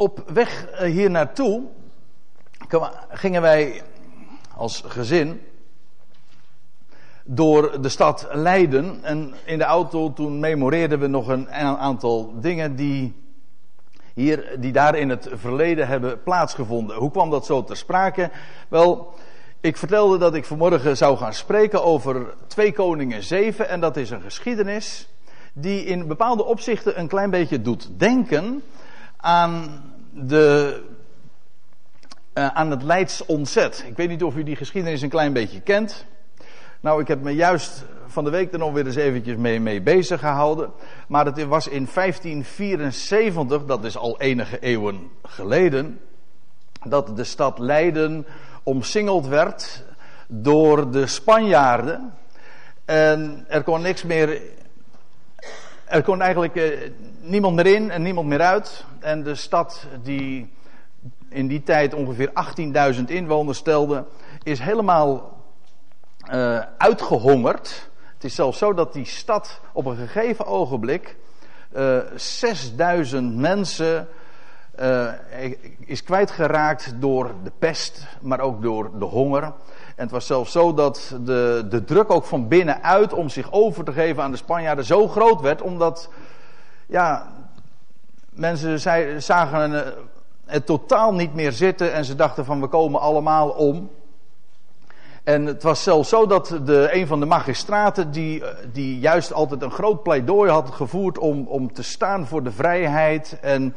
Op weg eh, hier naartoe gingen wij als gezin door de stad Leiden. En in de auto toen memoreerden we nog een aantal dingen die, hier, die daar in het verleden hebben plaatsgevonden. Hoe kwam dat zo ter sprake? Wel, ik vertelde dat ik vanmorgen zou gaan spreken over 2 Koningen 7. En dat is een geschiedenis die in bepaalde opzichten een klein beetje doet denken aan, de, uh, aan het Leids ontzet. Ik weet niet of u die geschiedenis een klein beetje kent. Nou, ik heb me juist van de week er nog weer eens eventjes mee, mee bezig gehouden. Maar het was in 1574, dat is al enige eeuwen geleden, dat de stad Leiden omsingeld werd door de Spanjaarden. En er kon niks meer. Er kon eigenlijk eh, niemand meer in en niemand meer uit. En de stad, die in die tijd ongeveer 18.000 inwoners stelde, is helemaal uh, uitgehongerd. Het is zelfs zo dat die stad op een gegeven ogenblik uh, eh, 6000 mensen uh, is kwijtgeraakt door de pest, maar ook door de honger. En het was zelfs zo dat de, de druk ook van binnenuit om zich over te geven aan de Spanjaarden zo groot werd, omdat ja, mensen zei, zagen het totaal niet meer zitten en ze dachten van we komen allemaal om. En het was zelfs zo dat de, een van de magistraten, die, die juist altijd een groot pleidooi had gevoerd om, om te staan voor de vrijheid en,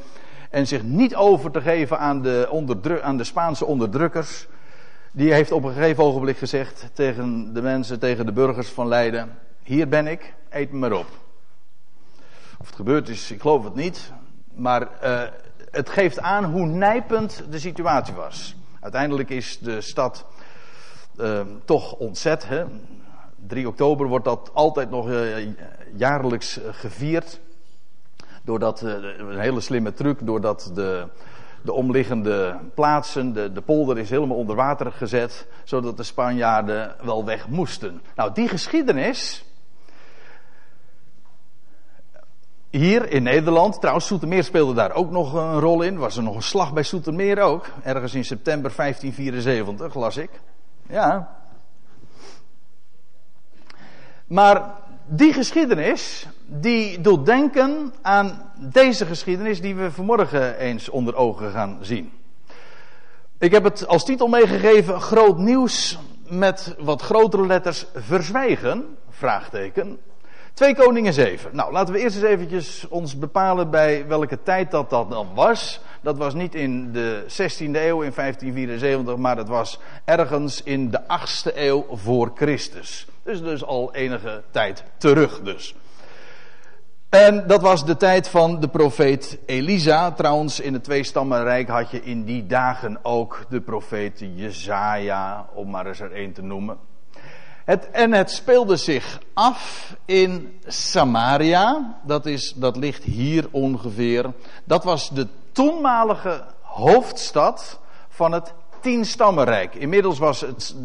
en zich niet over te geven aan de, onderdru aan de Spaanse onderdrukkers, die heeft op een gegeven ogenblik gezegd tegen de mensen, tegen de burgers van Leiden: Hier ben ik, eet me maar op. Of het gebeurd is, ik geloof het niet, maar uh, het geeft aan hoe nijpend de situatie was. Uiteindelijk is de stad uh, toch ontzet. Hè? 3 oktober wordt dat altijd nog uh, jaarlijks gevierd. Doordat, een hele slimme truc, doordat de, de omliggende plaatsen, de, de polder is helemaal onder water gezet, zodat de Spanjaarden wel weg moesten. Nou, die geschiedenis, hier in Nederland, trouwens Soetermeer speelde daar ook nog een rol in. Was er nog een slag bij Soetermeer ook, ergens in september 1574, las ik. Ja. Maar die geschiedenis, die doet denken aan deze geschiedenis die we vanmorgen eens onder ogen gaan zien. Ik heb het als titel meegegeven, groot nieuws met wat grotere letters verzwijgen, vraagteken. Twee koningen zeven. Nou, laten we eerst eens eventjes ons bepalen bij welke tijd dat dat dan was. Dat was niet in de 16e eeuw, in 1574, maar dat was ergens in de 8e eeuw voor Christus. Dus dus al enige tijd terug dus. En dat was de tijd van de profeet Elisa. Trouwens, in het tweestammenrijk had je in die dagen ook de profeet Jezaja, om maar eens er één te noemen. Het, en het speelde zich af in Samaria. Dat, is, dat ligt hier ongeveer. Dat was de toenmalige hoofdstad van het tienstammenrijk. Inmiddels was het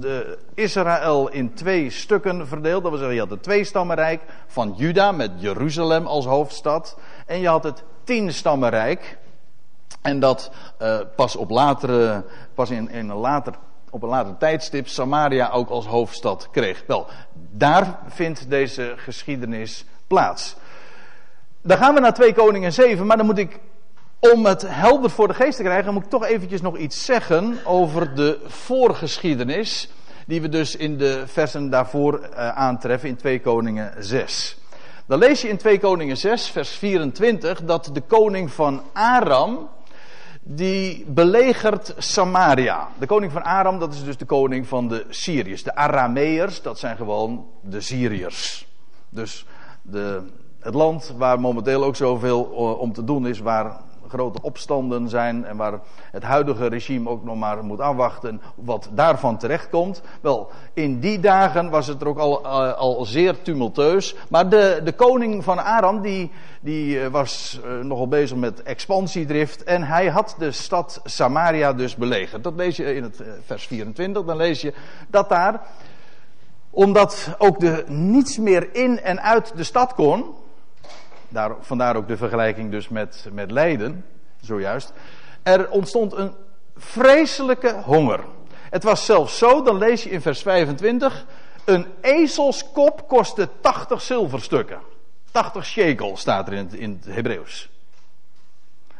Israël in twee stukken verdeeld. Dat wil zeggen, je had het tweestammenrijk van Juda met Jeruzalem als hoofdstad. En je had het tienstammenrijk. En dat uh, pas op latere, pas in, in een later, op een later tijdstip Samaria ook als hoofdstad kreeg. Wel, daar vindt deze geschiedenis plaats. Dan gaan we naar 2 Koningen 7, maar dan moet ik om het helder voor de geest te krijgen, moet ik toch eventjes nog iets zeggen over de voorgeschiedenis. Die we dus in de versen daarvoor uh, aantreffen in 2 Koningen 6. Dan lees je in 2 Koningen 6, vers 24, dat de koning van Aram, die belegert Samaria. De koning van Aram, dat is dus de koning van de Syriërs. De Arameërs, dat zijn gewoon de Syriërs. Dus de, het land waar momenteel ook zoveel eh, om te doen is, waar grote opstanden zijn en waar het huidige regime ook nog maar moet afwachten wat daarvan terechtkomt. Wel, in die dagen was het er ook al, uh, al zeer tumultueus. Maar de, de koning van Aram, die, die uh, was uh, nogal bezig met expansiedrift en hij had de stad Samaria dus belegerd. Dat lees je in het vers 24, dan lees je dat daar, omdat ook de niets meer in en uit de stad kon, daar, vandaar ook de vergelijking dus met, met Leiden, zojuist. Er ontstond een vreselijke honger. Het was zelfs zo, dan lees je in vers 25, een ezelskop kostte 80 zilverstukken. 80 shekel staat er in het, in het Hebreeuws.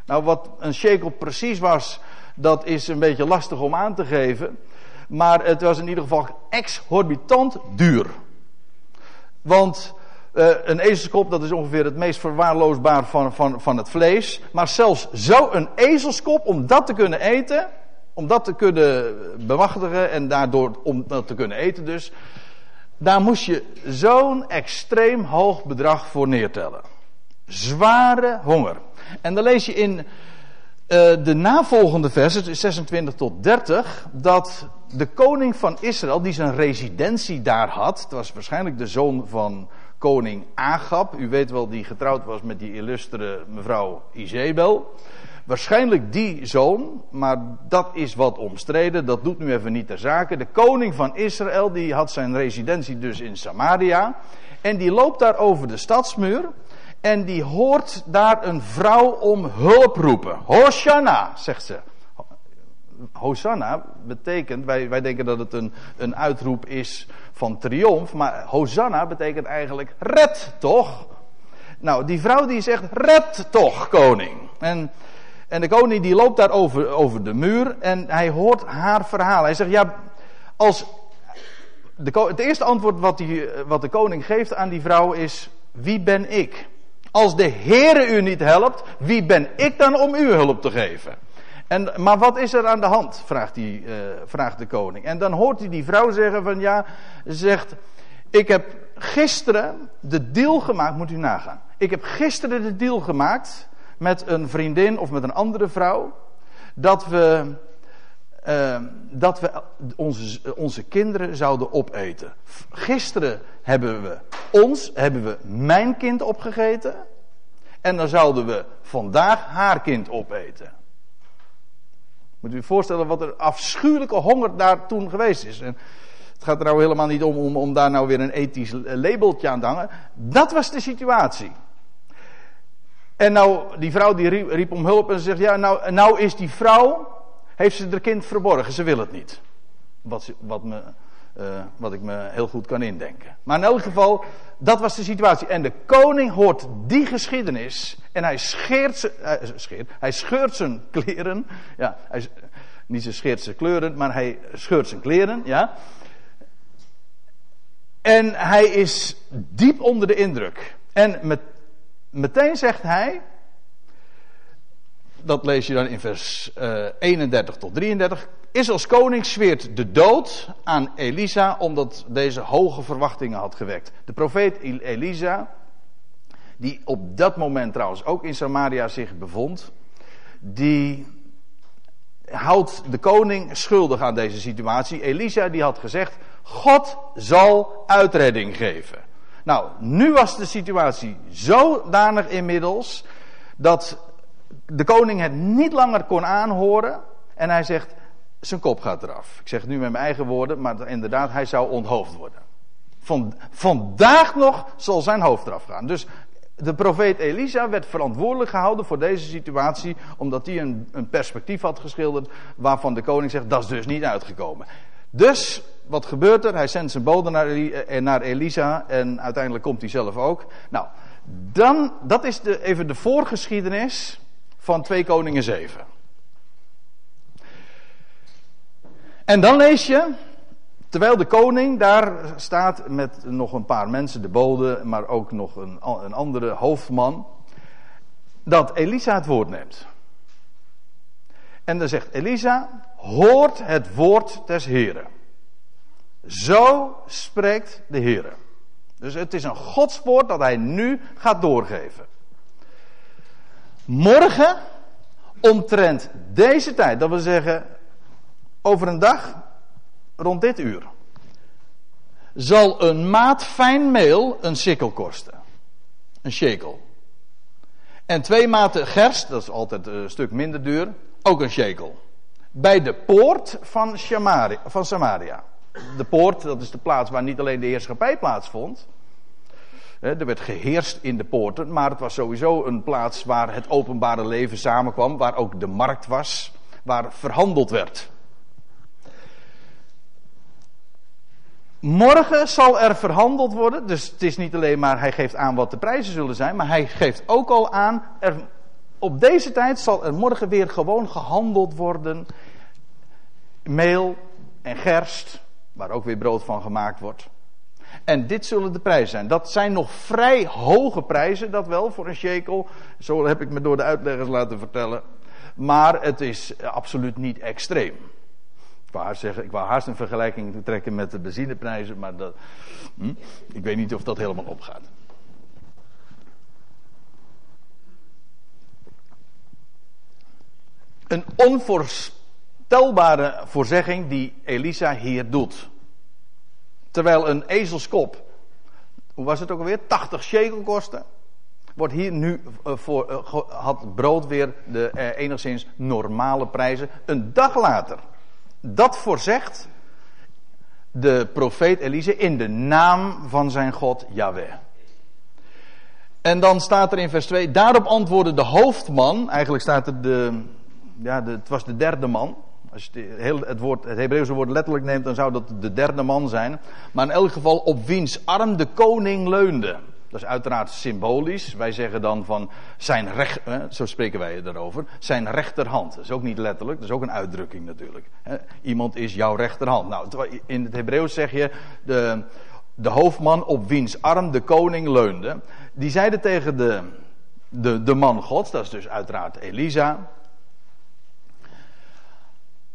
Nou, wat een shekel precies was, dat is een beetje lastig om aan te geven. Maar het was in ieder geval exorbitant duur. Want uh, een ezelskop, dat is ongeveer het meest verwaarloosbaar van, van, van het vlees. Maar zelfs zo'n ezelskop, om dat te kunnen eten, om dat te kunnen bemachtigen en daardoor om dat te kunnen eten dus, daar moest je zo'n extreem hoog bedrag voor neertellen. Zware honger. En dan lees je in uh, de navolgende versen, 26 tot 30, dat de koning van Israël, die zijn residentie daar had, het was waarschijnlijk de zoon van koning Agab, u weet wel, die getrouwd was met die illustere mevrouw Izebel. Waarschijnlijk die zoon, maar dat is wat omstreden, dat doet nu even niet ter zake. De koning van Israël, die had zijn residentie dus in Samaria. En die loopt daar over de stadsmuur. En die hoort daar een vrouw om hulp roepen. Hosanna, zegt ze. Hosanna betekent, wij, wij denken dat het een, een uitroep is van triomf, maar Hosanna betekent eigenlijk red toch? Nou, die vrouw die zegt red toch, koning. En, en de koning die loopt daar over, over de muur en hij hoort haar verhaal. Hij zegt, ja, als... De, het eerste antwoord wat, die, wat de koning geeft aan die vrouw is, wie ben ik? Als de Heere u niet helpt, wie ben ik dan om u hulp te geven? En, maar wat is er aan de hand? Vraagt, uh, vraagt de koning. En dan hoort hij die vrouw zeggen van ja, zegt, ik heb gisteren de deal gemaakt, moet u nagaan. Ik heb gisteren de deal gemaakt met een vriendin of met een andere vrouw, dat we, uh, dat we onze, onze kinderen zouden opeten. Gisteren hebben we ons, hebben we mijn kind opgegeten. En dan zouden we vandaag haar kind opeten. Moet u voorstellen wat er afschuwelijke honger daar toen geweest is. En het gaat er nou helemaal niet om, om, om daar nou weer een ethisch labeltje aan te hangen. Dat was de situatie. En nou, die vrouw die riep, riep, om hulp en ze zegt, ja, nou, nou is die vrouw, heeft ze haar kind verborgen, ze wil het niet. Wat, wat, me, uh, wat ik me heel goed kan indenken. Maar in elk geval, dat was de situatie. En de koning hoort die geschiedenis en hij scheert, ze, uh, scheert hij scheurt zijn kleren. Ja, hij, niet ze scheert zijn kleuren, maar hij scheurt zijn kleren. Ja. En hij is diep onder de indruk. En met, meteen zegt hij, dat lees je dan in vers uh, 31 tot 33. Israëls koning zweert de dood aan Elisa omdat deze hoge verwachtingen had gewekt. De profeet Elisa, die op dat moment trouwens ook in Samaria zich bevond, die houdt de koning schuldig aan deze situatie. Elisa die had gezegd, God zal uitredding geven. Nou, nu was de situatie zodanig inmiddels dat de koning het niet langer kon aanhoren en hij zegt, zijn kop gaat eraf. Ik zeg nu met mijn eigen woorden, maar inderdaad, hij zou onthoofd worden. Van, vandaag nog zal zijn hoofd eraf gaan. Dus de profeet Elisa werd verantwoordelijk gehouden voor deze situatie, omdat hij een, een perspectief had geschilderd waarvan de koning zegt, dat is dus niet uitgekomen. Dus, wat gebeurt er? Hij zendt zijn bode naar, eh, naar Elisa en uiteindelijk komt hij zelf ook. Nou, dan, dat is de, even de voorgeschiedenis van 2 Koningen 7. En dan lees je, terwijl de koning daar staat met nog een paar mensen, de bode, maar ook nog een, een andere hoofdman, dat Elisa het woord neemt. En dan zegt Elisa, hoort het woord des Heren. Zo spreekt de Heer. Dus het is een godswoord dat hij nu gaat doorgeven. Morgen, omtrent deze tijd, dat wil zeggen over een dag, rond dit uur, zal een maat fijn meel een sikkel kosten. Een shekel. En twee maten gerst, dat is altijd een stuk minder duur, ook een shekel. Bij de poort van, Shamari, van Samaria. De poort, dat is de plaats waar niet alleen de heerschappij plaatsvond. Er werd geheerst in de poorten, maar het was sowieso een plaats waar het openbare leven samenkwam, waar ook de markt was, waar verhandeld werd. Morgen zal er verhandeld worden, dus het is niet alleen maar hij geeft aan wat de prijzen zullen zijn, maar hij geeft ook al aan, er, op deze tijd zal er morgen weer gewoon gehandeld worden. Meel en gerst, waar ook weer brood van gemaakt wordt. En dit zullen de prijzen zijn. Dat zijn nog vrij hoge prijzen, dat wel, voor een shekel. Zo heb ik me door de uitleggers laten vertellen. Maar het is absoluut niet extreem. Ik wou haast, zeggen, ik wou haast een vergelijking trekken met de benzineprijzen, maar dat, hm, ik weet niet of dat helemaal opgaat. Een onvoorstelbare voorzegging die Elisa hier doet. Terwijl een ezelskop, hoe was het ook alweer, 80 shekel kostte. Wordt hier nu uh, voor, uh, had brood weer de uh, enigszins normale prijzen. Een dag later. Dat voorzegt de profeet Elise in de naam van zijn God Yahweh. En dan staat er in vers 2, daarop antwoordde de hoofdman, eigenlijk staat er de, ja, de, het was de derde man. Als je het, het, woord, het Hebreeuwse woord letterlijk neemt, dan zou dat de derde man zijn. Maar in elk geval op wiens arm de koning leunde. Dat is uiteraard symbolisch. Wij zeggen dan van zijn recht, zo spreken wij erover, zijn rechterhand. Dat is ook niet letterlijk, dat is ook een uitdrukking natuurlijk. Iemand is jouw rechterhand. Nou, in het Hebreeuws zeg je de, de hoofdman op wiens arm de koning leunde. Die zeide tegen de, de, de man gods, dat is dus uiteraard Elisa.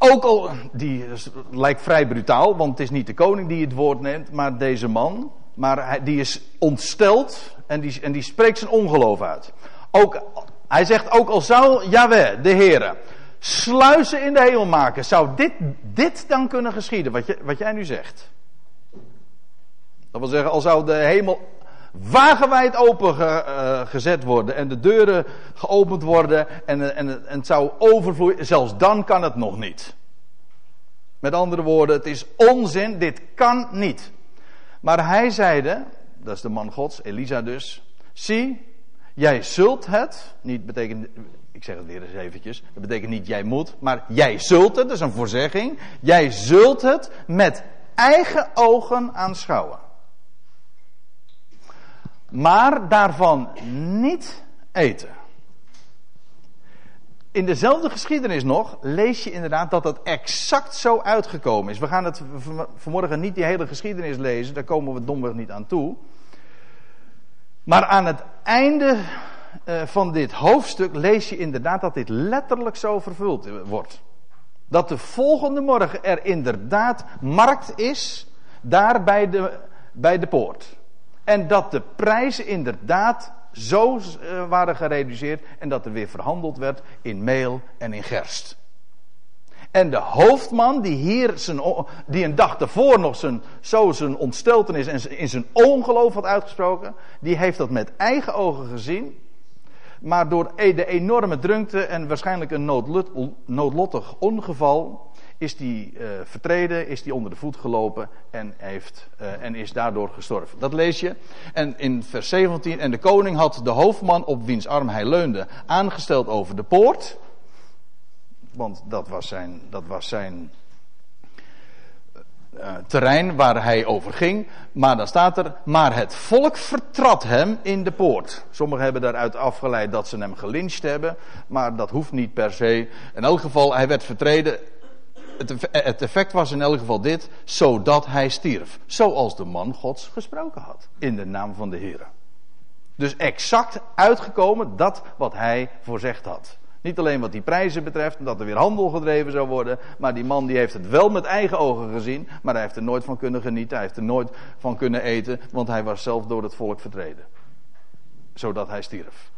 Ook al, die lijkt vrij brutaal, want het is niet de koning die het woord neemt, maar deze man. Maar hij, die is ontsteld en die, en die spreekt zijn ongeloof uit. Ook, hij zegt, ook al zou Yahweh, de Heere, sluizen in de hemel maken, zou dit, dit dan kunnen geschieden, wat, je, wat jij nu zegt. Dat wil zeggen, al zou de hemel wagenwijd open ge, uh, gezet worden en de deuren geopend worden en, en, en het zou overvloeien, zelfs dan kan het nog niet. Met andere woorden, het is onzin, dit kan niet. Maar hij zeide, dat is de man gods, Elisa dus, zie, jij zult het, niet betekent, ik zeg het weer eens eventjes, dat betekent niet jij moet, maar jij zult het, dat is een voorzegging, jij zult het met eigen ogen aanschouwen maar daarvan niet eten. In dezelfde geschiedenis nog lees je inderdaad dat het exact zo uitgekomen is. We gaan het vanmorgen niet die hele geschiedenis lezen, daar komen we domweg niet aan toe. Maar aan het einde eh, van dit hoofdstuk lees je inderdaad dat dit letterlijk zo vervuld wordt. Dat de volgende morgen er inderdaad markt is, daar bij de, bij de poort. En dat de prijzen inderdaad zo uh, waren gereduceerd en dat er weer verhandeld werd in meel en in gerst. En de hoofdman die hier zijn, die een dag daarvoor nog zijn, zo zijn ontsteltenis en in zijn ongeloof had uitgesproken, die heeft dat met eigen ogen gezien. Maar door e-, de enorme drukte en waarschijnlijk een noodlottig ongeval is die uh, vertreden, is die onder de voet gelopen en, heeft, uh, en is daardoor gestorven. Dat lees je. En in vers 17, en de koning had de hoofdman op wiens arm hij leunde aangesteld over de poort. Want dat was zijn, dat was zijn uh, terrein waar hij over ging. Maar dan staat er, maar het volk vertrad hem in de poort. Sommigen hebben daaruit afgeleid dat ze hem gelyncht hebben. Maar dat hoeft niet per se. In elk geval, hij werd vertreden het effect was in elk geval dit, zodat hij stierf. Zoals de man Gods gesproken had. In de naam van de Heer. Dus exact uitgekomen dat wat hij voorzegd had. Niet alleen wat die prijzen betreft, dat er weer handel gedreven zou worden. Maar die man die heeft het wel met eigen ogen gezien. Maar hij heeft er nooit van kunnen genieten. Hij heeft er nooit van kunnen eten. Want hij was zelf door het volk vertreden. Zodat hij stierf.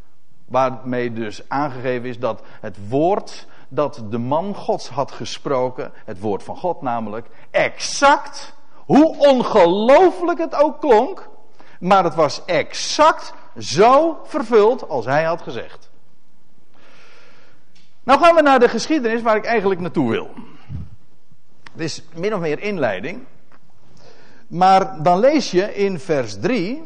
Waarmee dus aangegeven is dat het woord dat de man Gods had gesproken, het woord van God namelijk, exact, hoe ongelooflijk het ook klonk, maar het was exact zo vervuld als hij had gezegd. Nou gaan we naar de geschiedenis waar ik eigenlijk naartoe wil. Het is min of meer inleiding. Maar dan lees je in vers 3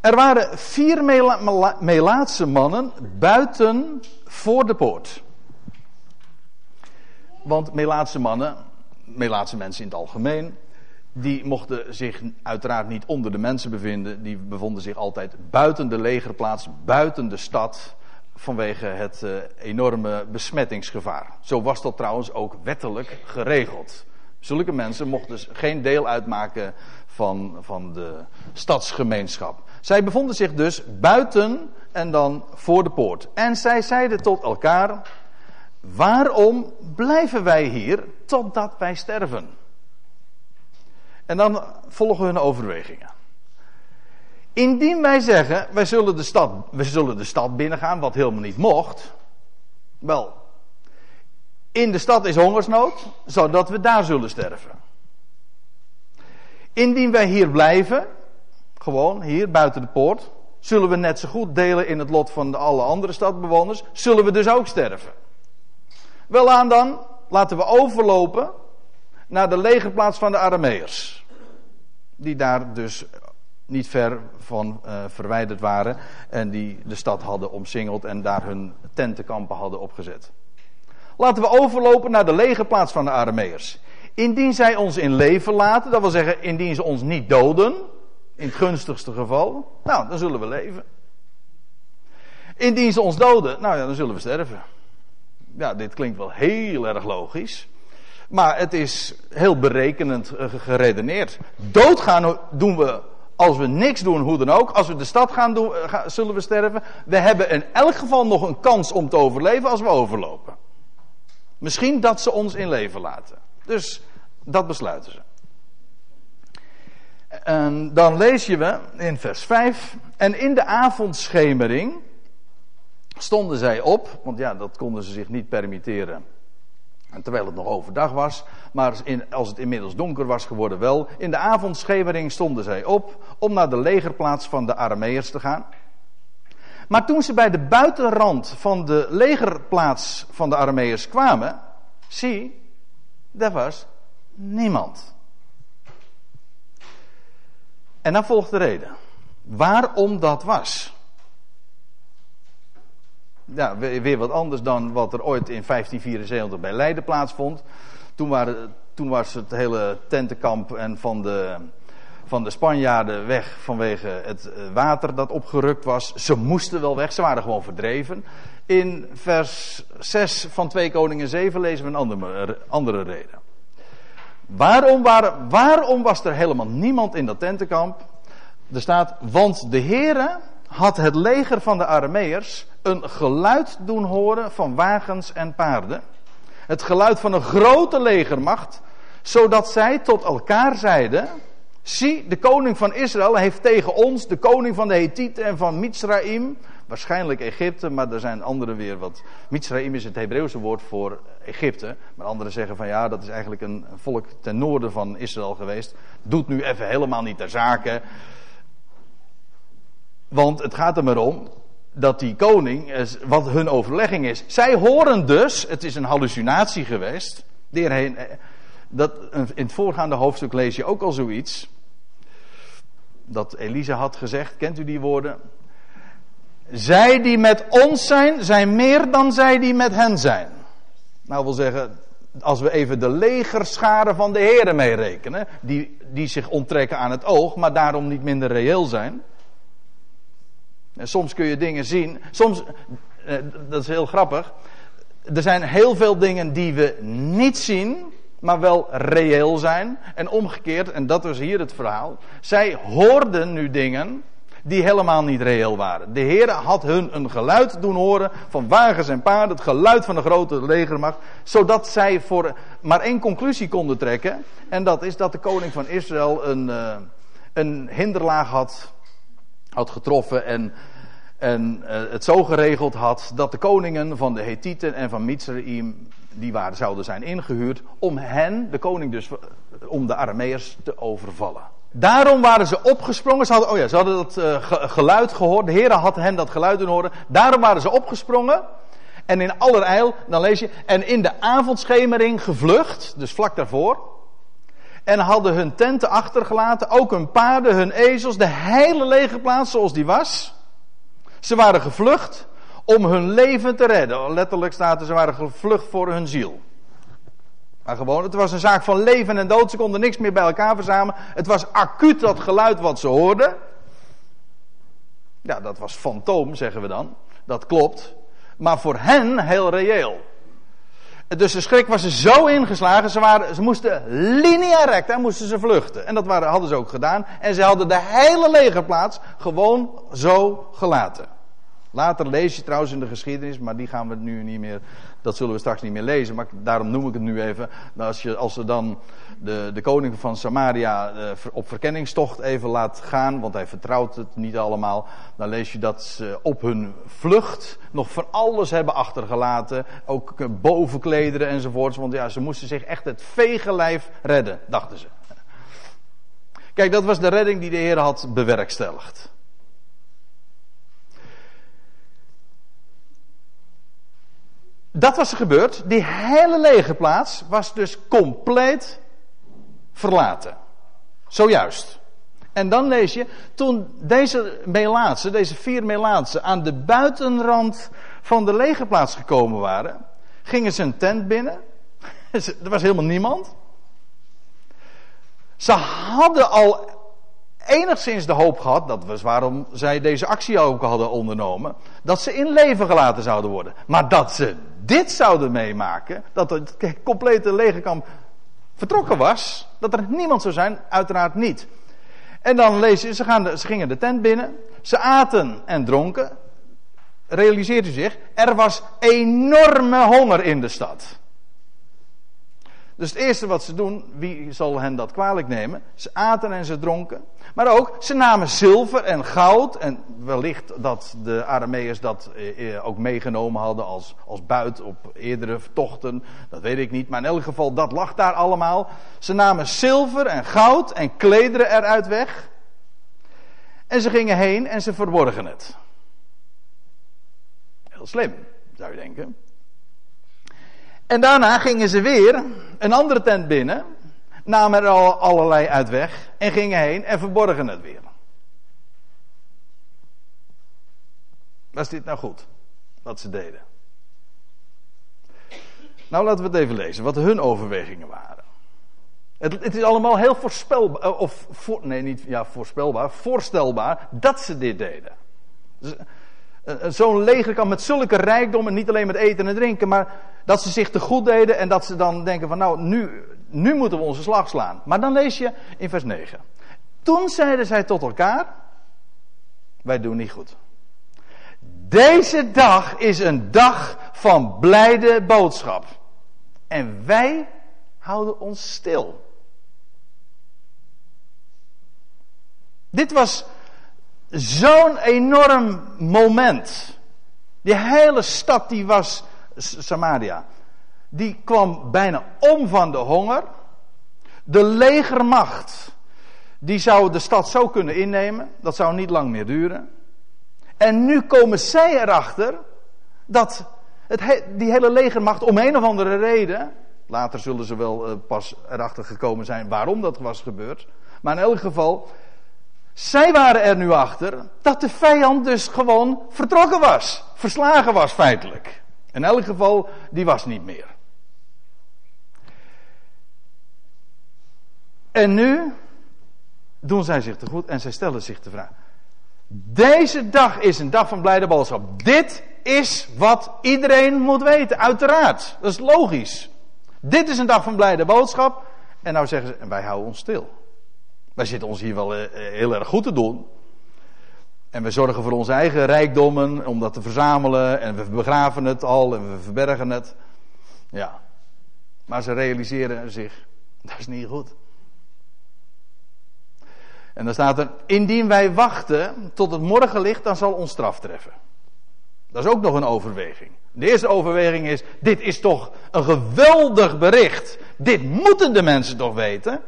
Er waren vier Mela Melaatse mannen buiten voor de poort. Want Melaatse mannen, Melaatse mensen in het algemeen, die mochten zich uiteraard niet onder de mensen bevinden. Die bevonden zich altijd buiten de legerplaats, buiten de stad. Vanwege het uh, enorme besmettingsgevaar. Zo was dat trouwens ook wettelijk geregeld. Zulke mensen mochten dus geen deel uitmaken van, van de stadsgemeenschap. Zij bevonden zich dus buiten en dan voor de poort. En zij zeiden tot elkaar: Waarom blijven wij hier totdat wij sterven? En dan volgen hun overwegingen. Indien wij zeggen, wij zullen de stad, wij zullen de stad binnengaan, wat helemaal niet mocht. Wel, in de stad is hongersnood, zodat we daar zullen sterven. Indien wij hier blijven, gewoon hier buiten de poort, zullen we net zo goed delen in het lot van de alle andere stadbewoners, zullen we dus ook sterven. Welaan dan, laten we overlopen naar de legerplaats van de Arameërs. Die daar dus niet ver van uh, verwijderd waren en die de stad hadden omsingeld en daar hun tentenkampen hadden opgezet. Laten we overlopen naar de legerplaats van de Arameërs. Indien zij ons in leven laten, dat wil zeggen indien ze ons niet doden, in het gunstigste geval, nou dan zullen we leven. Indien ze ons doden, nou ja, dan zullen we sterven. Ja, dit klinkt wel heel erg logisch. Maar het is heel berekenend eh, geredeneerd. Doodgaan doen we als we niks doen, hoe dan ook. Als we de stad gaan doen, eh, zullen we sterven. We hebben in elk geval nog een kans om te overleven als we overlopen. Misschien dat ze ons in leven laten. Dus dat besluiten ze. En dan lees je we in vers 5. En in de avondschemering stonden zij op, want ja, dat konden ze zich niet permitteren. En terwijl het nog overdag was, maar als het inmiddels donker was geworden wel. In de avondschemering stonden zij op om naar de legerplaats van de Arameërs te gaan. Maar toen ze bij de buitenrand van de legerplaats van de Arameërs kwamen, zie, daar was niemand. En dan volgt de reden. Waarom dat was. Ja, weer wat anders dan wat er ooit in 1574 bij Leiden plaatsvond. Toen, waren, toen was het hele tentenkamp en van de, van de Spanjaarden weg vanwege het eh, water dat opgerukt was. Ze moesten wel weg, ze waren gewoon verdreven. In vers 6 van 2 Koningen 7 lezen we een andere, andere reden. Waarom, waren, waarom was er helemaal niemand in dat tentenkamp? Er staat, want de Heere had het leger van de Arameërs een geluid doen horen van wagens en paarden. Het geluid van een grote legermacht, zodat zij tot elkaar zeiden: Zie, de koning van Israël heeft tegen ons, de koning van de Hethieten en van Mitzraim, waarschijnlijk Egypte, maar er zijn anderen weer wat. Mitzraim is het Hebreeuwse woord voor Egypte. Maar anderen zeggen van ja, dat is eigenlijk een volk ten noorden van Israël geweest. Doet nu even helemaal niet ter zake. Want het gaat er maar om dat die koning, wat hun overlegging is. Zij horen dus, het is een hallucinatie geweest. Heen, eh, dat, in het voorgaande hoofdstuk lees je ook al zoiets. Dat Elisa had gezegd, kent u die woorden? Zij die met ons zijn, zijn meer dan zij die met hen zijn. Nou wil zeggen, als we even de legerscharen van de heren meerekenen, die, die zich onttrekken aan het oog, maar daarom niet minder reëel zijn. En soms kun je dingen zien, soms, eh, dat is heel grappig, er zijn heel veel dingen die we niet zien, maar wel reëel zijn. En omgekeerd, en dat was hier het verhaal, zij hoorden nu dingen die helemaal niet reëel waren. De Heer had hun een geluid doen horen van wagens en paarden, het geluid van een grote legermacht, zodat zij voor maar één conclusie konden trekken. En dat is dat de koning van Israël een, uh, een hinderlaag had, had getroffen en, en uh, het zo geregeld had dat de koningen van de Hethieten en van Mitzraim, die waren, zouden zijn ingehuurd om hen, de koning dus, om de Arameërs te overvallen. Daarom waren ze opgesprongen. Ze hadden, oh ja, ze hadden dat uh, geluid gehoord. De Heer had hen dat geluid doen horen. Daarom waren ze opgesprongen. En in allerijl, dan lees je, en in de avondschemering gevlucht, dus vlak daarvoor. En hadden hun tenten achtergelaten, ook hun paarden, hun ezels, de hele legerplaats zoals die was. Ze waren gevlucht om hun leven te redden. Letterlijk staat er, ze waren gevlucht voor hun ziel. Maar gewoon, het was een zaak van leven en dood. Ze konden niks meer bij elkaar verzamelen. Het was acuut dat geluid wat ze hoorden. Ja, dat was fantoom, zeggen we dan. Dat klopt. Maar voor hen heel reëel. Dus de schrik was er zo ingeslagen, ze, waren, ze moesten linea recta moesten ze vluchten. En dat waren, hadden ze ook gedaan. En ze hadden de hele legerplaats gewoon zo gelaten. Later lees je trouwens in de geschiedenis, maar die gaan we nu niet meer, dat zullen we straks niet meer lezen. Maar daarom noem ik het nu even. Nou, als, je, als ze dan de, de koning van Samaria eh, op verkenningstocht even laat gaan, want hij vertrouwt het niet allemaal. Dan lees je dat ze op hun vlucht nog van alles hebben achtergelaten. Ook bovenklederen enzovoorts. Want ja, ze moesten zich echt het vegenlijf redden, dachten ze. Kijk, dat was de redding die de Heer had bewerkstelligd. Dat was er gebeurd. Die hele legerplaats was dus compleet verlaten. Zojuist. En dan lees je, toen deze Melaatse, deze vier Melaatse, aan de buitenrand van de legerplaats gekomen waren, gingen ze een tent binnen. er was helemaal niemand. Ze hadden al enigszins de hoop gehad, dat was waarom zij deze actie ook hadden ondernomen, dat ze in leven gelaten zouden worden. Maar dat ze dit zouden meemaken, dat het complete legerkamp vertrokken was, dat er niemand zou zijn, uiteraard niet. En dan je, ze, gaan ze gingen de tent binnen, ze aten en dronken. Realiseert u zich, er was enorme honger in de stad. Dus het eerste wat ze doen, wie zal hen dat kwalijk nemen? Ze aten en ze dronken. Maar ook, ze namen zilver en goud. En wellicht dat de Arameërs dat eh, eh, ook meegenomen hadden als, als buit op eerdere tochten. Dat weet ik niet. Maar in elk geval, dat lag daar allemaal. Ze namen zilver en goud en klederen eruit weg. En ze gingen heen en ze verborgen het. Heel slim, zou je denken. En daarna gingen ze weer een andere tent binnen, namen er al allerlei uit weg en gingen heen en verborgen het weer. Was dit nou goed, wat ze deden? Nou, laten we het even lezen, wat hun overwegingen waren. Het, het is allemaal heel voorspelbaar, eh, of nee, niet ja, voorspelbaar, voorstelbaar dat ze dit deden. Dus, Zo'n leger kan met zulke rijkdommen, niet alleen met eten en drinken, maar dat ze zich te goed deden en dat ze dan denken van nou, nu, nu moeten we onze slag slaan. Maar dan lees je in vers 9. Toen zeiden zij tot elkaar, wij doen niet goed. Deze dag is een dag van blijde boodschap. En wij houden ons stil. Dit was zo'n enorm moment. Die hele stad die was Samaria. Die kwam bijna om van de honger. De legermacht. Die zou de stad zo kunnen innemen. Dat zou niet lang meer duren. En nu komen zij erachter. Dat het, die hele legermacht om een of andere reden. Later zullen ze wel uh, pas erachter gekomen zijn waarom dat was gebeurd. Maar in elk geval. Zij waren er nu achter dat de vijand dus gewoon vertrokken was. Verslagen was feitelijk. In elk geval, die was niet meer. En nu doen zij zich te goed en zij stellen zich de vraag. Deze dag is een dag van blijde boodschap. Dit is wat iedereen moet weten, uiteraard. Dat is logisch. Dit is een dag van blijde boodschap. En nou zeggen ze, wij houden ons stil. Wij zitten ons hier wel eh, eh, heel erg goed te doen. En we zorgen voor onze eigen rijkdommen om dat te verzamelen. En we begraven het al en we verbergen het. Ja. Maar ze realiseren zich, dat is niet goed. En dan staat er, indien wij wachten tot het morgenlicht, dan zal ons straf treffen. Dat is ook nog een overweging. De eerste overweging is, dit is toch een geweldig bericht. Dit moeten de mensen toch weten.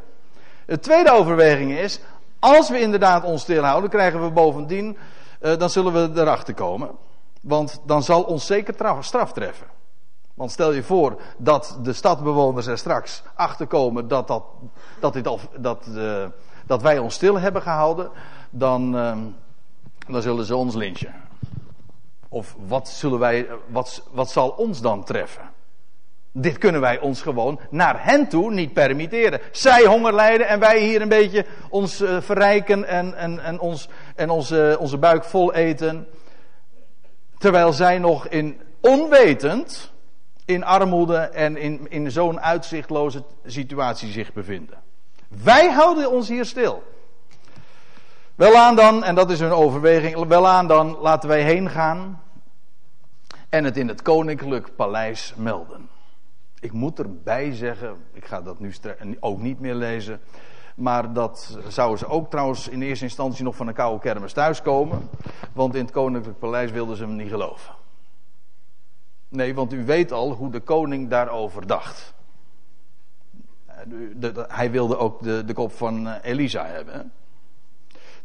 De tweede overweging is, als we inderdaad ons stilhouden, krijgen we bovendien, uh, dan zullen we erachter komen. Want dan zal ons zeker straf treffen. Want stel je voor dat de stadbewoners er straks achterkomen dat, dat, dat, dit al, dat, uh, dat wij ons stil hebben gehouden, dan, uh, dan zullen ze ons lynchen. Of wat, zullen wij, wat, wat zal ons dan treffen? Dit kunnen wij ons gewoon naar hen toe niet permitteren. Zij honger lijden en wij hier een beetje ons uh, verrijken en, en, en, ons, en onze, onze buik vol eten. Terwijl zij nog in onwetend in armoede en in, in zo'n uitzichtloze situatie zich bevinden. Wij houden ons hier stil. Welaan dan, en dat is een overweging, welaan dan laten wij heen gaan en het in het koninklijk paleis melden. Ik moet erbij zeggen, ik ga dat nu ook niet meer lezen, maar dat zouden ze ook trouwens in eerste instantie nog van een koude kermis thuiskomen, want in het koninklijk paleis wilden ze hem niet geloven. Nee, want u weet al hoe de koning daarover dacht. Hij wilde ook de, de kop van eh, Elisa hebben.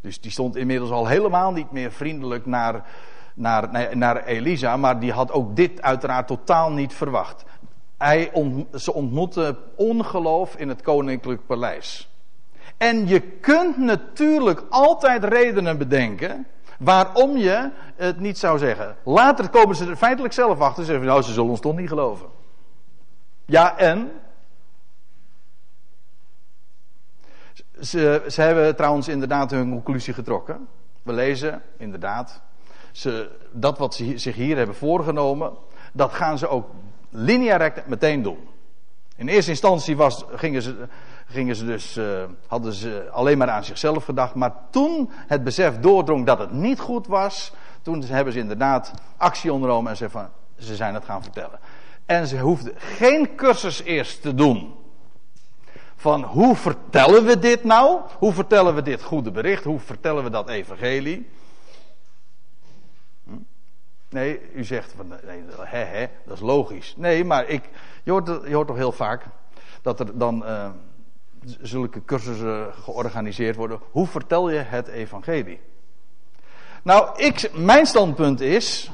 Dus die stond inmiddels al helemaal niet meer vriendelijk naar, naar, naar Elisa, maar die had ook dit uiteraard totaal niet verwacht. Hij ze ontmoette ongeloof in het koninklijk paleis. En je kunt natuurlijk altijd redenen bedenken waarom je het niet zou zeggen. Later komen ze er feitelijk zelf achter en zeggen: Nou, ze zullen ons toch niet geloven. Ja, en. Ze, ze hebben trouwens inderdaad hun conclusie getrokken. We lezen inderdaad. Ze, dat wat ze zich hier hebben voorgenomen, dat gaan ze ook lineair meteen doen. In eerste instantie was, gingen ze gingen ze dus, uh, hadden ze alleen maar aan zichzelf gedacht. Maar toen het besef doordrong dat het niet goed was, toen hebben ze inderdaad actie ondernomen en ze, van, ze zijn het gaan vertellen. En ze hoefden geen cursus eerst te doen. Van hoe vertellen we dit nou? Hoe vertellen we dit goede bericht? Hoe vertellen we dat evangelie? Hm? Nee, u zegt van, nee, hè, hè, dat is logisch. Nee, maar ik, je, hoort, je hoort toch heel vaak dat er dan uh, zulke cursussen georganiseerd worden. Hoe vertel je het evangelie? Nou, ik, mijn standpunt is.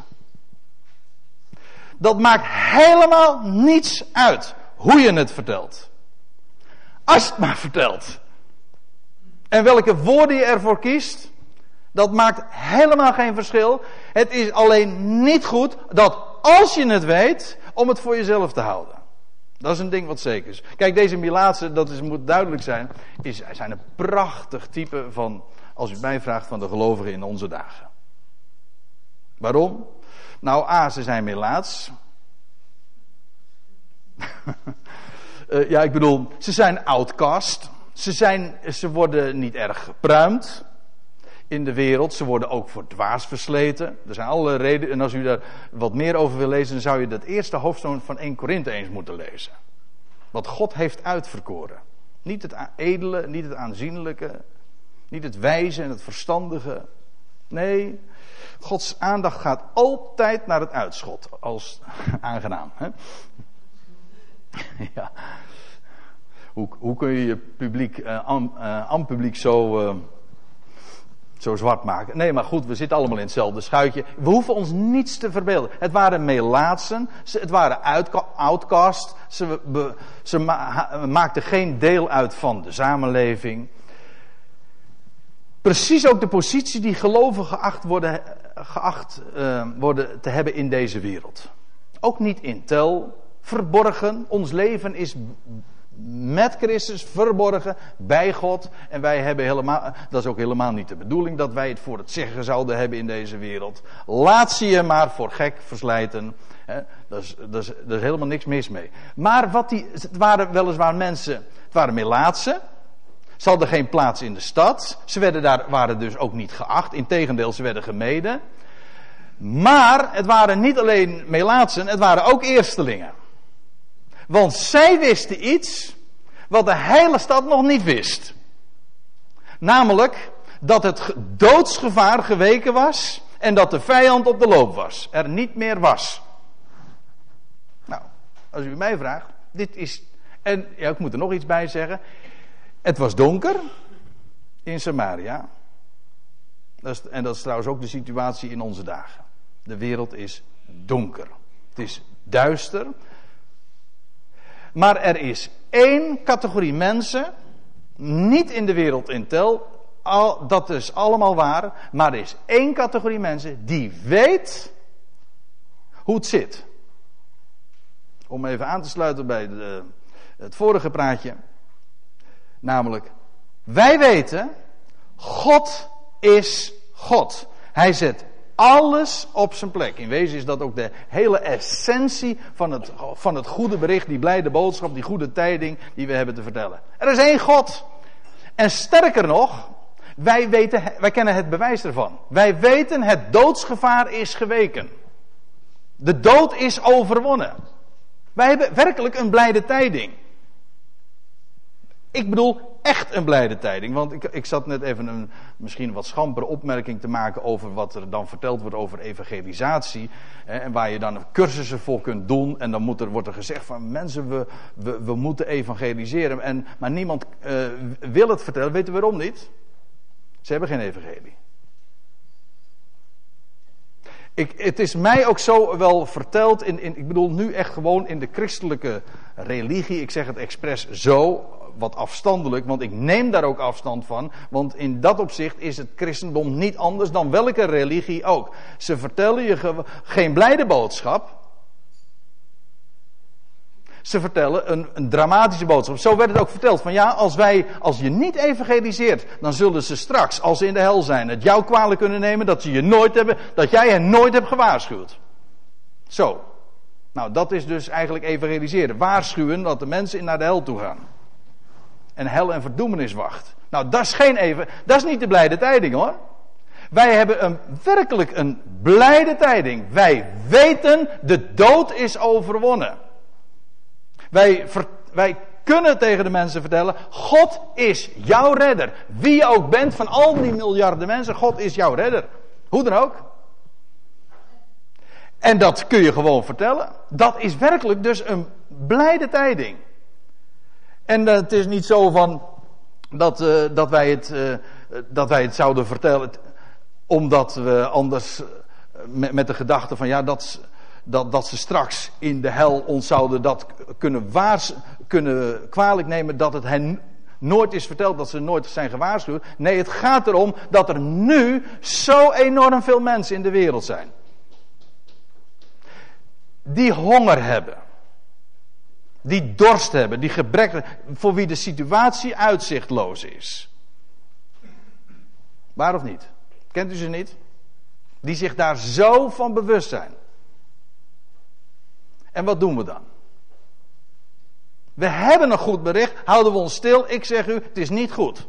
Dat maakt helemaal niets uit hoe je het vertelt. Als het maar vertelt. En welke woorden je ervoor kiest, dat maakt helemaal geen verschil. Het is alleen niet goed dat als je het weet, om het voor jezelf te houden. Dat is een ding wat zeker is. Kijk, deze Milaatse, dat is, moet duidelijk zijn, is, zijn een prachtig type van, als u mij vraagt, van de gelovigen in onze dagen. Waarom? Nou, A, ze zijn Milaats. uh, ja, ik bedoel, ze zijn outcast. Ze, zijn, ze worden niet erg gepruimd in de wereld. Ze worden ook voor dwaas versleten. Er zijn alle redenen. En als u daar wat meer over wil lezen, dan zou je dat eerste hoofdstuk van 1 Korinthe eens moeten lezen. Wat God heeft uitverkoren. Niet het edele, niet het aanzienlijke. Niet het wijze en het verstandige. Nee, Gods aandacht gaat altijd naar het uitschot. Als aangenaam. Hè? ja. Hoe, hoe, kun je je publiek, uh, aan, publiek zo. Uh, zo zwart maken. Nee, maar goed, we zitten allemaal in hetzelfde schuitje. We hoeven ons niets te verbeelden. Het waren melaatsen, het waren outcasts. Ze, ze maakten geen deel uit van de samenleving. Precies ook de positie die gelovigen geacht worden, geacht, worden te hebben in deze wereld. Ook niet in tel, verborgen. Ons leven is met Christus verborgen bij God. En wij hebben helemaal, dat is ook helemaal niet de bedoeling dat wij het voor het zeggen zouden hebben in deze wereld. Laat ze je maar voor gek verslijten. dat, is, dat, is helemaal niks mis mee. Maar wat die, het waren weliswaar mensen, het waren melaatsen. Ze hadden geen plaats in de stad. Ze werden daar, waren dus ook niet geacht. Integendeel, ze werden gemeden. Maar het waren niet alleen melaatsen, het waren ook eerstelingen. Want zij wisten iets wat de hele stad nog niet wist. Namelijk dat het doodsgevaar geweken was en dat de vijand op de loop was. Er niet meer was. Nou, als u mij vraagt, dit is. En ja, ik moet er nog iets bij zeggen. Het was donker in Samaria. En dat is trouwens ook de situatie in onze dagen. De wereld is donker. Het is duister. Maar er is één categorie mensen, niet in de wereld in tel, al, dat is allemaal waar, maar er is één categorie mensen die weet hoe het zit. Om even aan te sluiten bij de, het vorige praatje. Namelijk, wij weten, God is God. Hij zet alles op zijn plek. In wezen is dat ook de hele essentie van het, van het goede bericht, die blijde boodschap, die goede tijding die we hebben te vertellen. Er is één God. En sterker nog, wij, weten, wij kennen het bewijs ervan. Wij weten het doodsgevaar is geweken. De dood is overwonnen. Wij hebben werkelijk een blijde tijding. Ik bedoel echt een blijde tijding. Want ik, ik zat net even een misschien wat schampere opmerking te maken over wat er dan verteld wordt over evangelisatie. Hè, en waar je dan cursussen voor kunt doen. En dan moet er, wordt er gezegd van mensen, we, we, we moeten evangeliseren. En, maar niemand uh, wil het vertellen. Weten we waarom niet? Ze hebben geen evangelie. Ik, het is mij ook zo wel verteld, in, in, ik bedoel nu echt gewoon in de christelijke religie, ik zeg het expres zo, wat afstandelijk, want ik neem daar ook afstand van, want in dat opzicht is het christendom niet anders dan welke religie ook. Ze vertellen je geen blijde boodschap, ze vertellen een, een, dramatische boodschap. Zo werd het ook verteld. Van ja, als, wij, als je niet evangeliseert, dan zullen ze straks, als ze in de hel zijn, het jou kwalijk kunnen nemen dat, ze je nooit hebben, dat jij hen nooit hebt gewaarschuwd. Zo. Nou, dat is dus eigenlijk evangeliseren. Waarschuwen dat de mensen naar de hel toe gaan. En hel en verdoemenis wacht. Nou, dat is geen even, dat is niet de blijde tijding hoor. Wij hebben een, werkelijk een blijde tijding. Wij weten, de dood is overwonnen. Wij, wij kunnen tegen de mensen vertellen: God is jouw redder. Wie je ook bent van al die miljarden mensen, God is jouw redder. Hoe dan ook. En dat kun je gewoon vertellen. Dat is werkelijk dus een blijde tijding. En het is niet zo van dat, uh, dat, wij, het, uh, dat wij het zouden vertellen omdat we anders met, met, de gedachte van ja, dat, dat, dat ze straks in de hel ons zouden dat kunnen, waars, kunnen kwalijk nemen dat het hen nooit is verteld, dat ze nooit zijn gewaarschuwd. Nee, het gaat erom dat er nu zo enorm veel mensen in de wereld zijn. Die honger hebben. Die dorst hebben, die gebrek, voor wie de situatie uitzichtloos is. Waar of niet? Kent u ze niet? Die zich daar zo van bewust zijn. En wat doen we dan? We hebben een goed bericht, houden we ons stil. Ik zeg u, het is niet goed.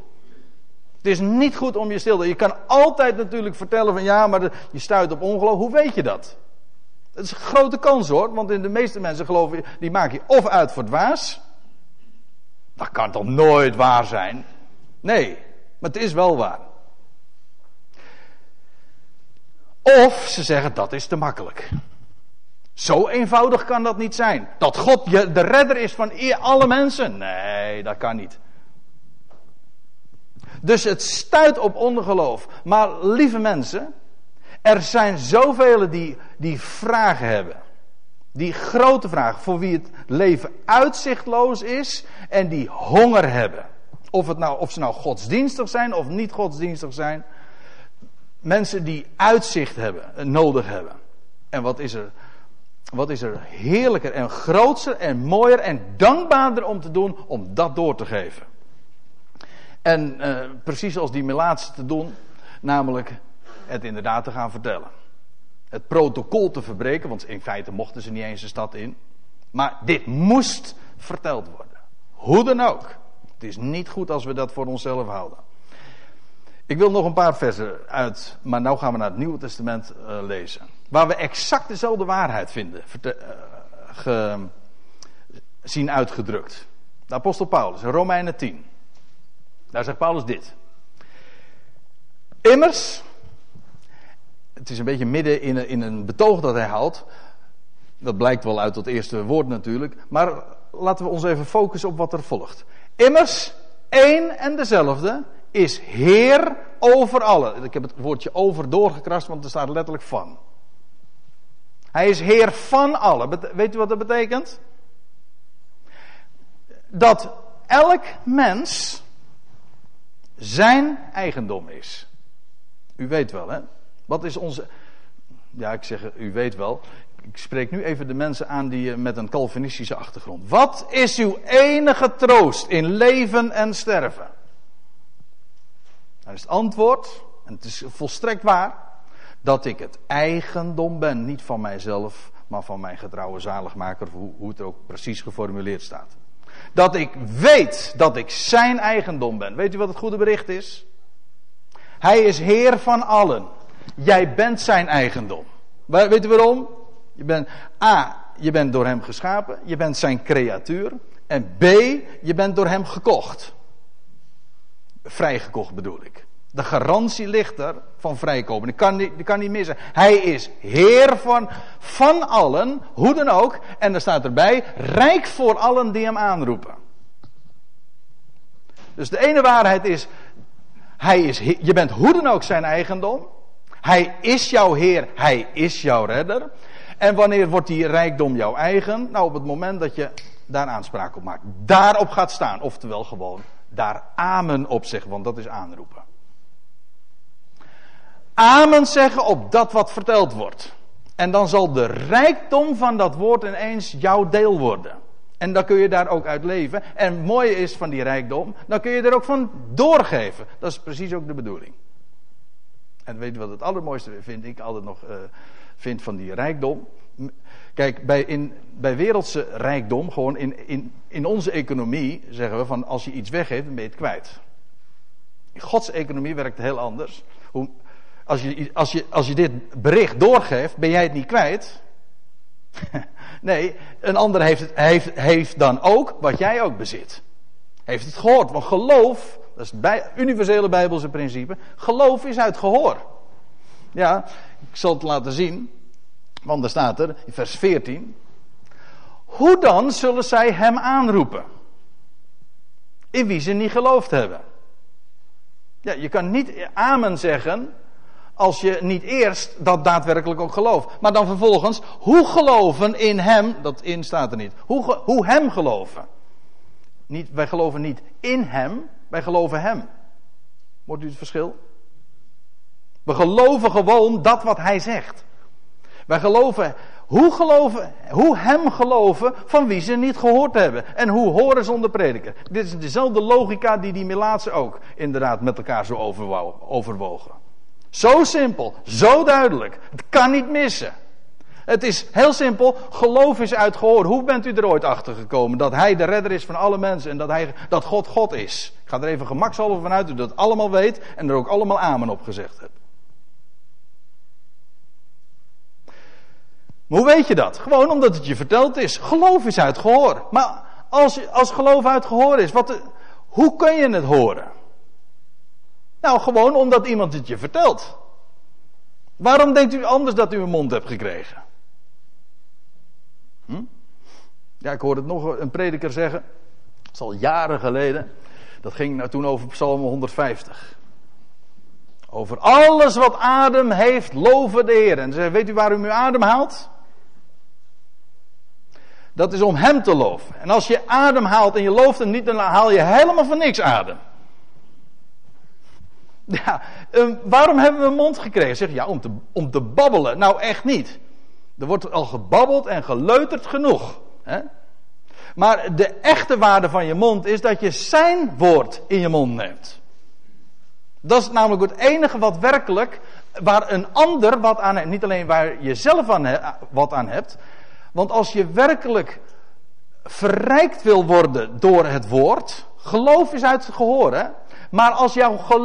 Het is niet goed om je stil te Je kan altijd natuurlijk vertellen van ja, maar je stuit op ongeloof. Hoe weet je dat? Dat is een grote kans hoor, want in de meeste mensen geloven, die maak je of uit voor dwaas. Dat kan toch nooit waar zijn? Nee, maar het is wel waar. Of ze zeggen dat is te makkelijk. Zo eenvoudig kan dat niet zijn. Dat God je de redder is van alle mensen. Nee, dat kan niet. Dus het stuit op ongeloof. Maar lieve mensen, er zijn zoveel die, die vragen hebben. Die grote vragen voor wie het leven uitzichtloos is en die honger hebben. Of, het nou, of ze nou godsdienstig zijn of niet godsdienstig zijn. Mensen die uitzicht hebben, nodig hebben. En wat is er wat is er heerlijker en grootser en mooier en dankbaarder om te doen om dat door te geven. En uh, precies als die melaatse te doen, namelijk het inderdaad te gaan vertellen. Het protocol te verbreken, want in feite mochten ze niet eens de stad in. Maar dit moest verteld worden. Hoe dan ook. Het is niet goed als we dat voor onszelf houden. Ik wil nog een paar versen uit, maar nu gaan we naar het Nieuwe Testament uh, lezen. Waar we exact dezelfde waarheid vinden, ge, zien uitgedrukt. De apostel Paulus, in Romeinen 10. Daar zegt Paulus dit. Immers, het is een beetje midden in een, in een betoog dat hij houdt. Dat blijkt wel uit het eerste woord natuurlijk. Maar laten we ons even focussen op wat er volgt. Immers, één en dezelfde is Heer over alle. Ik heb het woordje over doorgekrast, want er staat letterlijk van. Hij is Heer van alle. Weet u wat dat betekent? dat elk mens zijn eigendom is. U weet wel, hè? Wat is onze. Ja, ik zeg, u weet wel. Ik spreek nu even de mensen aan die met een Calvinistische achtergrond. Wat is uw enige troost in leven en sterven? Dan is het antwoord, en het is volstrekt waar, dat ik het eigendom ben, niet van mijzelf, maar van mijn getrouwe zaligmaker, hoe, hoe het ook precies geformuleerd staat. Dat ik weet dat ik zijn eigendom ben. Weet u wat het goede bericht is? Hij is Heer van allen. Jij bent zijn eigendom. Weet u waarom? Je bent A, je bent door hem geschapen, je bent zijn creatuur. En B, je bent door hem gekocht. Vrijgekocht bedoel ik. De garantie ligt er van vrijkomen. Ik kan niet, kan niet missen. Hij is Heer van, van allen, hoe dan ook. En er staat erbij, rijk voor allen die hem aanroepen. Dus de ene waarheid is, hij is, je bent hoe dan ook zijn eigendom. Hij is jouw Heer, hij is jouw redder. En wanneer wordt die rijkdom jouw eigen? Nou, op het moment dat je daar aanspraak op maakt. Daarop gaat staan. Oftewel gewoon daar amen op zeggen, want dat is aanroepen. Amen zeggen op dat wat verteld wordt. En dan zal de rijkdom van dat woord ineens jouw deel worden. En dan kun je daar ook uit leven. En het mooie is van die rijkdom, dan kun je er ook van doorgeven. Dat is precies ook de bedoeling. En weet je wat het allermooiste vind ik altijd nog uh, vind van die rijkdom? Kijk, bij, in, bij wereldse rijkdom, gewoon in, in, in onze economie, zeggen we van als je iets weggeeft, dan ben je het kwijt. In Gods economie werkt heel anders. Hoe, als, je, als, je, als je dit bericht doorgeeft, ben jij het niet kwijt. nee, een ander heeft, het, heeft, heeft dan ook wat jij ook bezit. Heeft het gehoord. Want geloof, dat is het bij, universele Bijbelse principe. Geloof is uit gehoor. Ja, ik zal het laten zien. Want er staat er, in vers 14. Hoe dan zullen zij hem aanroepen? In wie ze niet geloofd hebben. Ja, je kan niet amen zeggen als je niet eerst dat daadwerkelijk ook gelooft. Maar dan vervolgens, hoe geloven in hem, dat in staat er niet. Hoe, hoe hem geloven. Niet, wij geloven niet in hem, wij geloven hem. Wordt u het verschil? We geloven gewoon dat wat hij zegt. Wij geloven, hoe geloven, hoe hem geloven van wie ze niet gehoord hebben. En hoe horen zonder prediker. Dit is dezelfde logica die die Melaatse ook inderdaad met elkaar zo overwogen. Zo simpel, zo duidelijk. Het kan niet missen. Het is heel simpel, geloof is uit gehoor. Hoe bent u er ooit achter gekomen dat hij de redder is van alle mensen en dat, hij, dat God God is? Ik ga er even gemakshalve vanuit dat u dat allemaal weet en er ook allemaal amen op gezegd hebt. Hoe weet je dat? Gewoon omdat het je verteld is. Geloof is uit gehoor. Maar als, als geloof uit gehoor is, wat, hoe kun je het horen? Nou, gewoon omdat iemand het je vertelt. Waarom denkt u anders dat u een mond hebt gekregen? Hm? Ja, ik hoorde het nog een prediker zeggen. Dat is al jaren geleden. Dat ging nou toen over Psalm 150. Over alles wat adem heeft, loven de Heer. En zei, weet u waarom u adem haalt? Dat is om Hem te loven. En als je adem haalt en je looft hem niet, dan haal je helemaal van niks adem. Ja, um, waarom hebben we een mond gekregen? Zeg ja, om te, om te babbelen. Nou, echt niet. Er wordt al gebabbeld en geleuterd genoeg. Hè? Maar de echte waarde van je mond is dat je zijn woord in je mond neemt. Dat is namelijk het enige wat werkelijk, waar een ander wat aan heeft. Niet alleen waar je zelf wat aan hebt. Want als je werkelijk verrijkt wil worden door het woord. Geloof is uit het gehoor, hè? Maar als,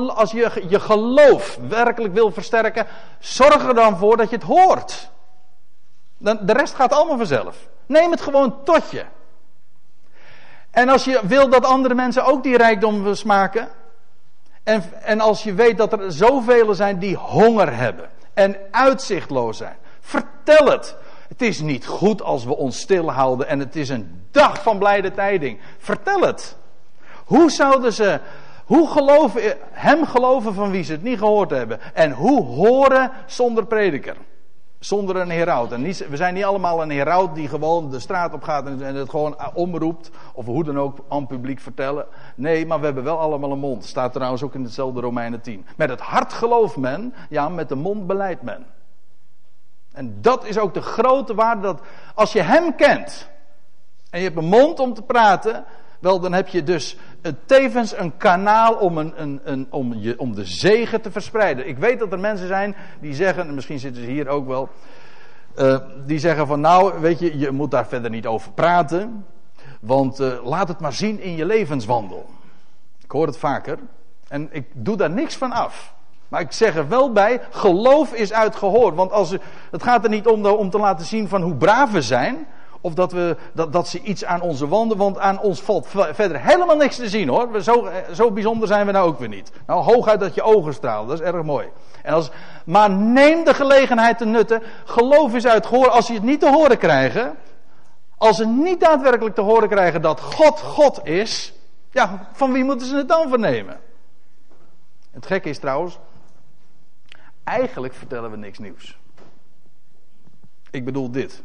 als je je geloof werkelijk wil versterken, zorg er dan voor dat je het hoort. Dan, de rest gaat allemaal vanzelf. Neem het gewoon tot je. En als je wil dat andere mensen ook die rijkdom smaken. En, en als je weet dat er zoveel zijn die honger hebben. En uitzichtloos zijn. Vertel het. Het is niet goed als we ons stilhouden en het is een dag van blijde tijding. Vertel het. Hoe zouden ze hoe geloven, hem geloven van wie ze het niet gehoord hebben? En hoe horen zonder prediker? Zonder een heraut. Niet, we zijn niet allemaal een heraut die gewoon de straat op gaat en, het gewoon omroept of hoe dan ook aan publiek vertellen. Nee, maar we hebben wel allemaal een mond. Staat trouwens ook in hetzelfde Romeinen 10. Met het hart gelooft men, ja, met de mond beleidt men. En dat is ook de grote waarde dat als je hem kent en je hebt een mond om te praten, wel dan heb je dus tevens een kanaal om, een, een, een, om, je, om de zegen te verspreiden. Ik weet dat er mensen zijn die zeggen, en misschien zitten ze hier ook wel, uh, die zeggen van nou, weet je, je moet daar verder niet over praten, want uh, laat het maar zien in je levenswandel. Ik hoor het vaker en ik doe daar niks van af. Maar ik zeg er wel bij, geloof is uitgehoord. Want als, het gaat er niet om, om te laten zien van hoe braaf we zijn. Of dat, we, dat, dat ze iets aan onze wanden, want aan ons valt verder helemaal niks te zien hoor. Zo, zo bijzonder zijn we nou ook weer niet. Nou, hooguit dat je ogen stralen, dat is erg mooi. En als, maar neem de gelegenheid te nutten. Geloof is uitgehoord. Als je het niet te horen krijgen. Als ze niet daadwerkelijk te horen krijgen dat God God is. Ja, van wie moeten ze het dan vernemen? Het gekke is trouwens. Eigenlijk vertellen we niks nieuws. Ik bedoel dit.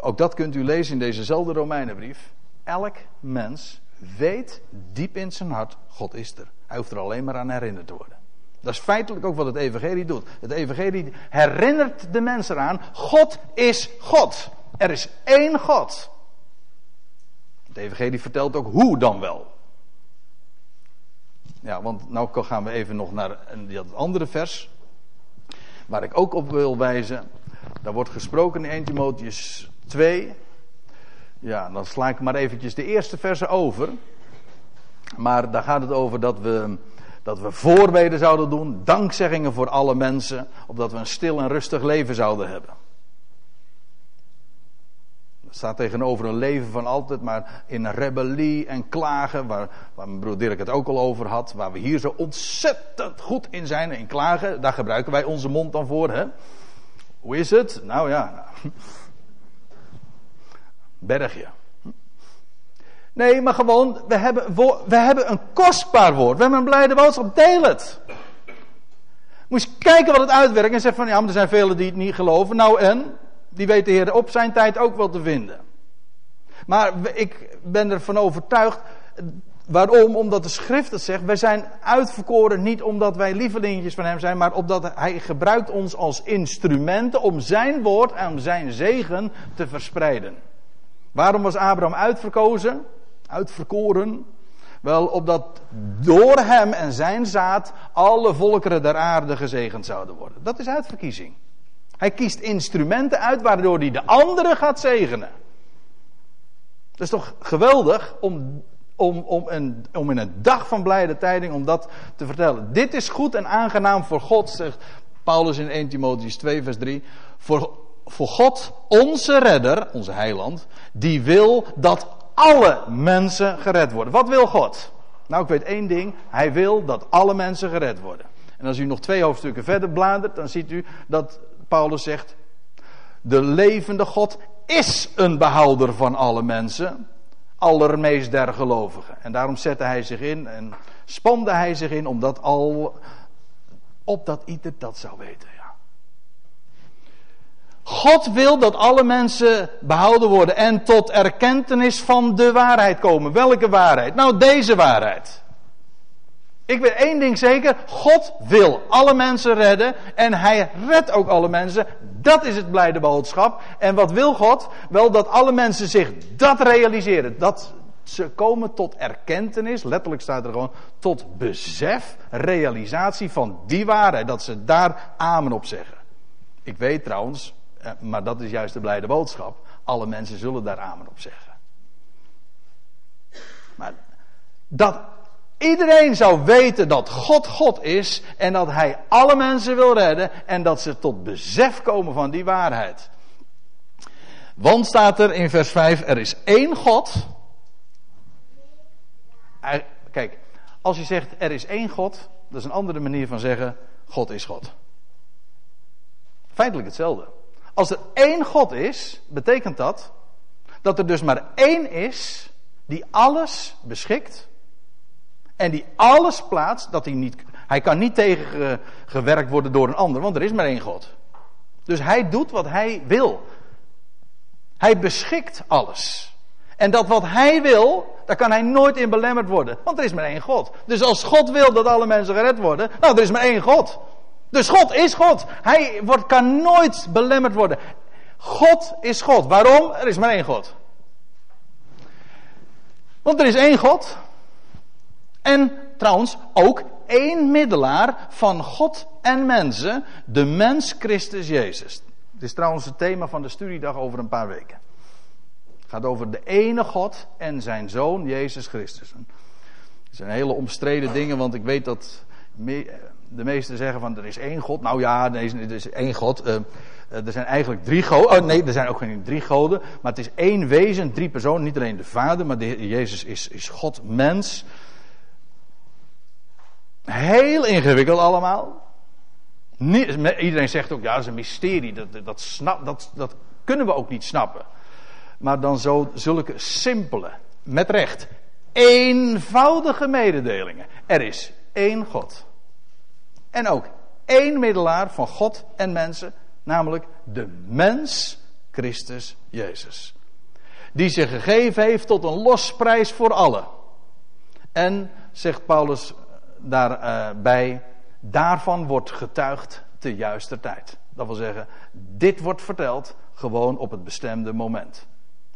Ook dat kunt u lezen in dezezelfde Romeinenbrief. Elk mens weet diep in zijn hart, God is er. Hij hoeft er alleen maar aan herinnerd te worden. Dat is feitelijk ook wat het evangelie doet. Het evangelie herinnert de mensen eraan, God is God. Er is één God. Het evangelie vertelt ook hoe dan wel. Ja, want nou gaan we even nog naar dat andere vers. Waar ik ook op wil wijzen. Daar wordt gesproken in 1 Timotheus 2. Ja, dan sla ik maar eventjes de eerste verse over. Maar daar gaat het over dat we, dat we voorbeden zouden doen. Dankzeggingen voor alle mensen. Opdat we een stil en rustig leven zouden hebben. Dat staat tegenover een leven van altijd maar in rebellie en klagen. Waar, waar mijn broer Dirk het ook al over had. Waar we hier zo ontzettend goed in zijn. In klagen, daar gebruiken wij onze mond dan voor. Hè? Hoe is het? Nou ja. Bergje. Nee, maar gewoon, we hebben, we hebben een kostbaar woord. We hebben een blijde boodschap. Deel het. Moet je kijken wat het uitwerkt. En zeggen van, ja, maar er zijn velen die het niet geloven. Nou en? Die weet de Heer op zijn tijd ook wel te vinden. Maar ik ben ervan overtuigd. Waarom? Omdat de schrift het zegt. Wij zijn uitverkoren niet omdat wij lievelingjes van hem zijn. Maar omdat hij gebruikt ons als instrumenten om zijn woord en zijn zegen te verspreiden. Waarom was Abraham uitverkozen? Uitverkoren? Wel, opdat door hem en zijn zaad alle volkeren der aarde gezegend zouden worden. Dat is uitverkiezing. Hij kiest instrumenten uit waardoor hij de anderen gaat zegenen. Dat is toch geweldig om, om, om, een, om in een dag van blijde tijding om dat te vertellen. Dit is goed en aangenaam voor God, zegt Paulus in 1 Timotheus 2 vers 3. Voor voor God, onze redder, onze heiland, die wil dat alle mensen gered worden. Wat wil God? Nou, ik weet één ding. Hij wil dat alle mensen gered worden. En als u nog twee hoofdstukken verder bladert, dan ziet u dat Paulus zegt: De levende God is een behouder van alle mensen, allermeest der gelovigen. En daarom zette hij zich in en spande hij zich in, omdat al, opdat ieder dat zou weten. God wil dat alle mensen behouden worden en tot erkentenis van de waarheid komen. Welke waarheid? Nou, deze waarheid. Ik weet één ding zeker: God wil alle mensen redden en hij redt ook alle mensen. Dat is het blijde boodschap. En wat wil God? Wel dat alle mensen zich dat realiseren. Dat ze komen tot erkentenis, letterlijk staat er gewoon, tot besef, realisatie van die waarheid. Dat ze daar amen op zeggen. Ik weet trouwens, maar dat is juist de blijde boodschap. Alle mensen zullen daar amen op zeggen. Maar dat iedereen zou weten dat God God is en dat Hij alle mensen wil redden en dat ze tot besef komen van die waarheid. Want staat er in vers 5, er is één God. Kijk, als je zegt er is één God, dat is een andere manier van zeggen God is God. Feitelijk hetzelfde. Als er één God is, betekent dat dat er dus maar één is die alles beschikt en die alles plaatst, dat hij niet, hij kan niet tegengewerkt worden door een ander, want er is maar één God. Dus hij doet wat hij wil. Hij beschikt alles. En dat wat hij wil, daar kan hij nooit in belemmerd worden. Want er is maar één God. Dus als God wil dat alle mensen gered worden, nou, er is maar één God. Dus God is God. Hij wordt, kan nooit belemmerd worden. God is God. Waarom? Er is maar één God. Want er is één God. En trouwens ook één middelaar van God en mensen, de mens Christus Jezus. Dit is trouwens het thema van de studiedag over een paar weken. Het gaat over de ene God en zijn zoon Jezus Christus. Het zijn hele omstreden dingen, want ik weet dat de meesten zeggen van er is één God. Nou ja, er is één God. Uh, er zijn eigenlijk drie goden. Oh nee, er zijn ook geen drie goden. Maar het is één wezen, drie personen. Niet alleen de Vader, maar de Jezus is, is God, mens. Heel ingewikkeld allemaal. iedereen zegt ook, ja, dat is een mysterie. Dat, dat, snap, dat, dat kunnen we ook niet snappen. Maar dan zo zulke simpele, met recht, eenvoudige mededelingen. Er is één God. En ook één middelaar van God en mensen, namelijk de mens Christus Jezus. Die zich gegeven heeft tot een losprijs voor allen. En, zegt Paulus daarbij, uh, daarvan wordt getuigd te juiste tijd. Dat wil zeggen, dit wordt verteld gewoon op het bestemde moment.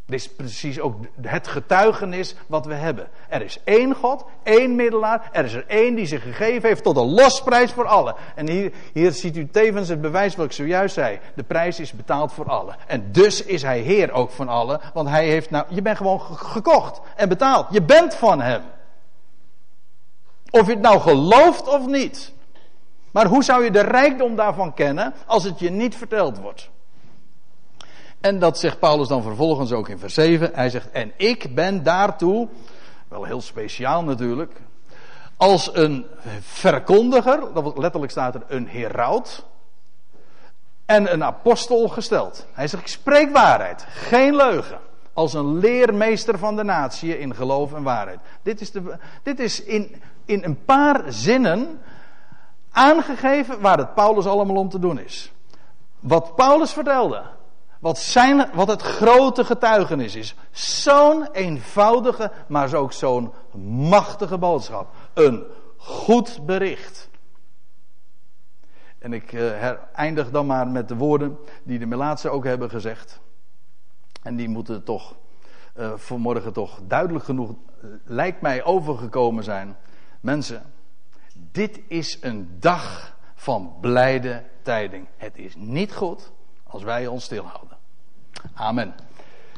Dit is precies ook het getuigenis wat we hebben. Er is één God, één middelaar. Er is er één die zich gegeven heeft tot een losprijs voor allen. En hier, hier ziet u tevens het bewijs wat ik zojuist zei. De prijs is betaald voor allen. En dus is hij Heer ook van allen. Want hij heeft nou, je bent gewoon gekocht en betaald. Je bent van hem. Of je het nou gelooft of niet. Maar hoe zou je de rijkdom daarvan kennen als het je niet verteld wordt? En dat zegt Paulus dan vervolgens ook in vers 7. Hij zegt, en ik ben daartoe, wel heel speciaal natuurlijk, als een verkondiger, letterlijk staat er een heraut, en een apostel gesteld. Hij zegt, ik spreek waarheid, geen leugen. Als een leermeester van de natie in geloof en waarheid. Dit is, de, dit is in, in een paar zinnen aangegeven waar het Paulus allemaal om te doen is. Wat Paulus vertelde, wat, zijn, wat het grote getuigenis is. Zo'n eenvoudige, maar ook zo'n machtige boodschap. Een goed bericht. En ik uh, eindig dan maar met de woorden die de Melaatse ook hebben gezegd. En die moeten toch uh, vanmorgen toch duidelijk genoeg, uh, lijkt mij, overgekomen zijn. Mensen, dit is een dag van blijde tijding. Het is niet goed als wij ons stilhouden. Amen.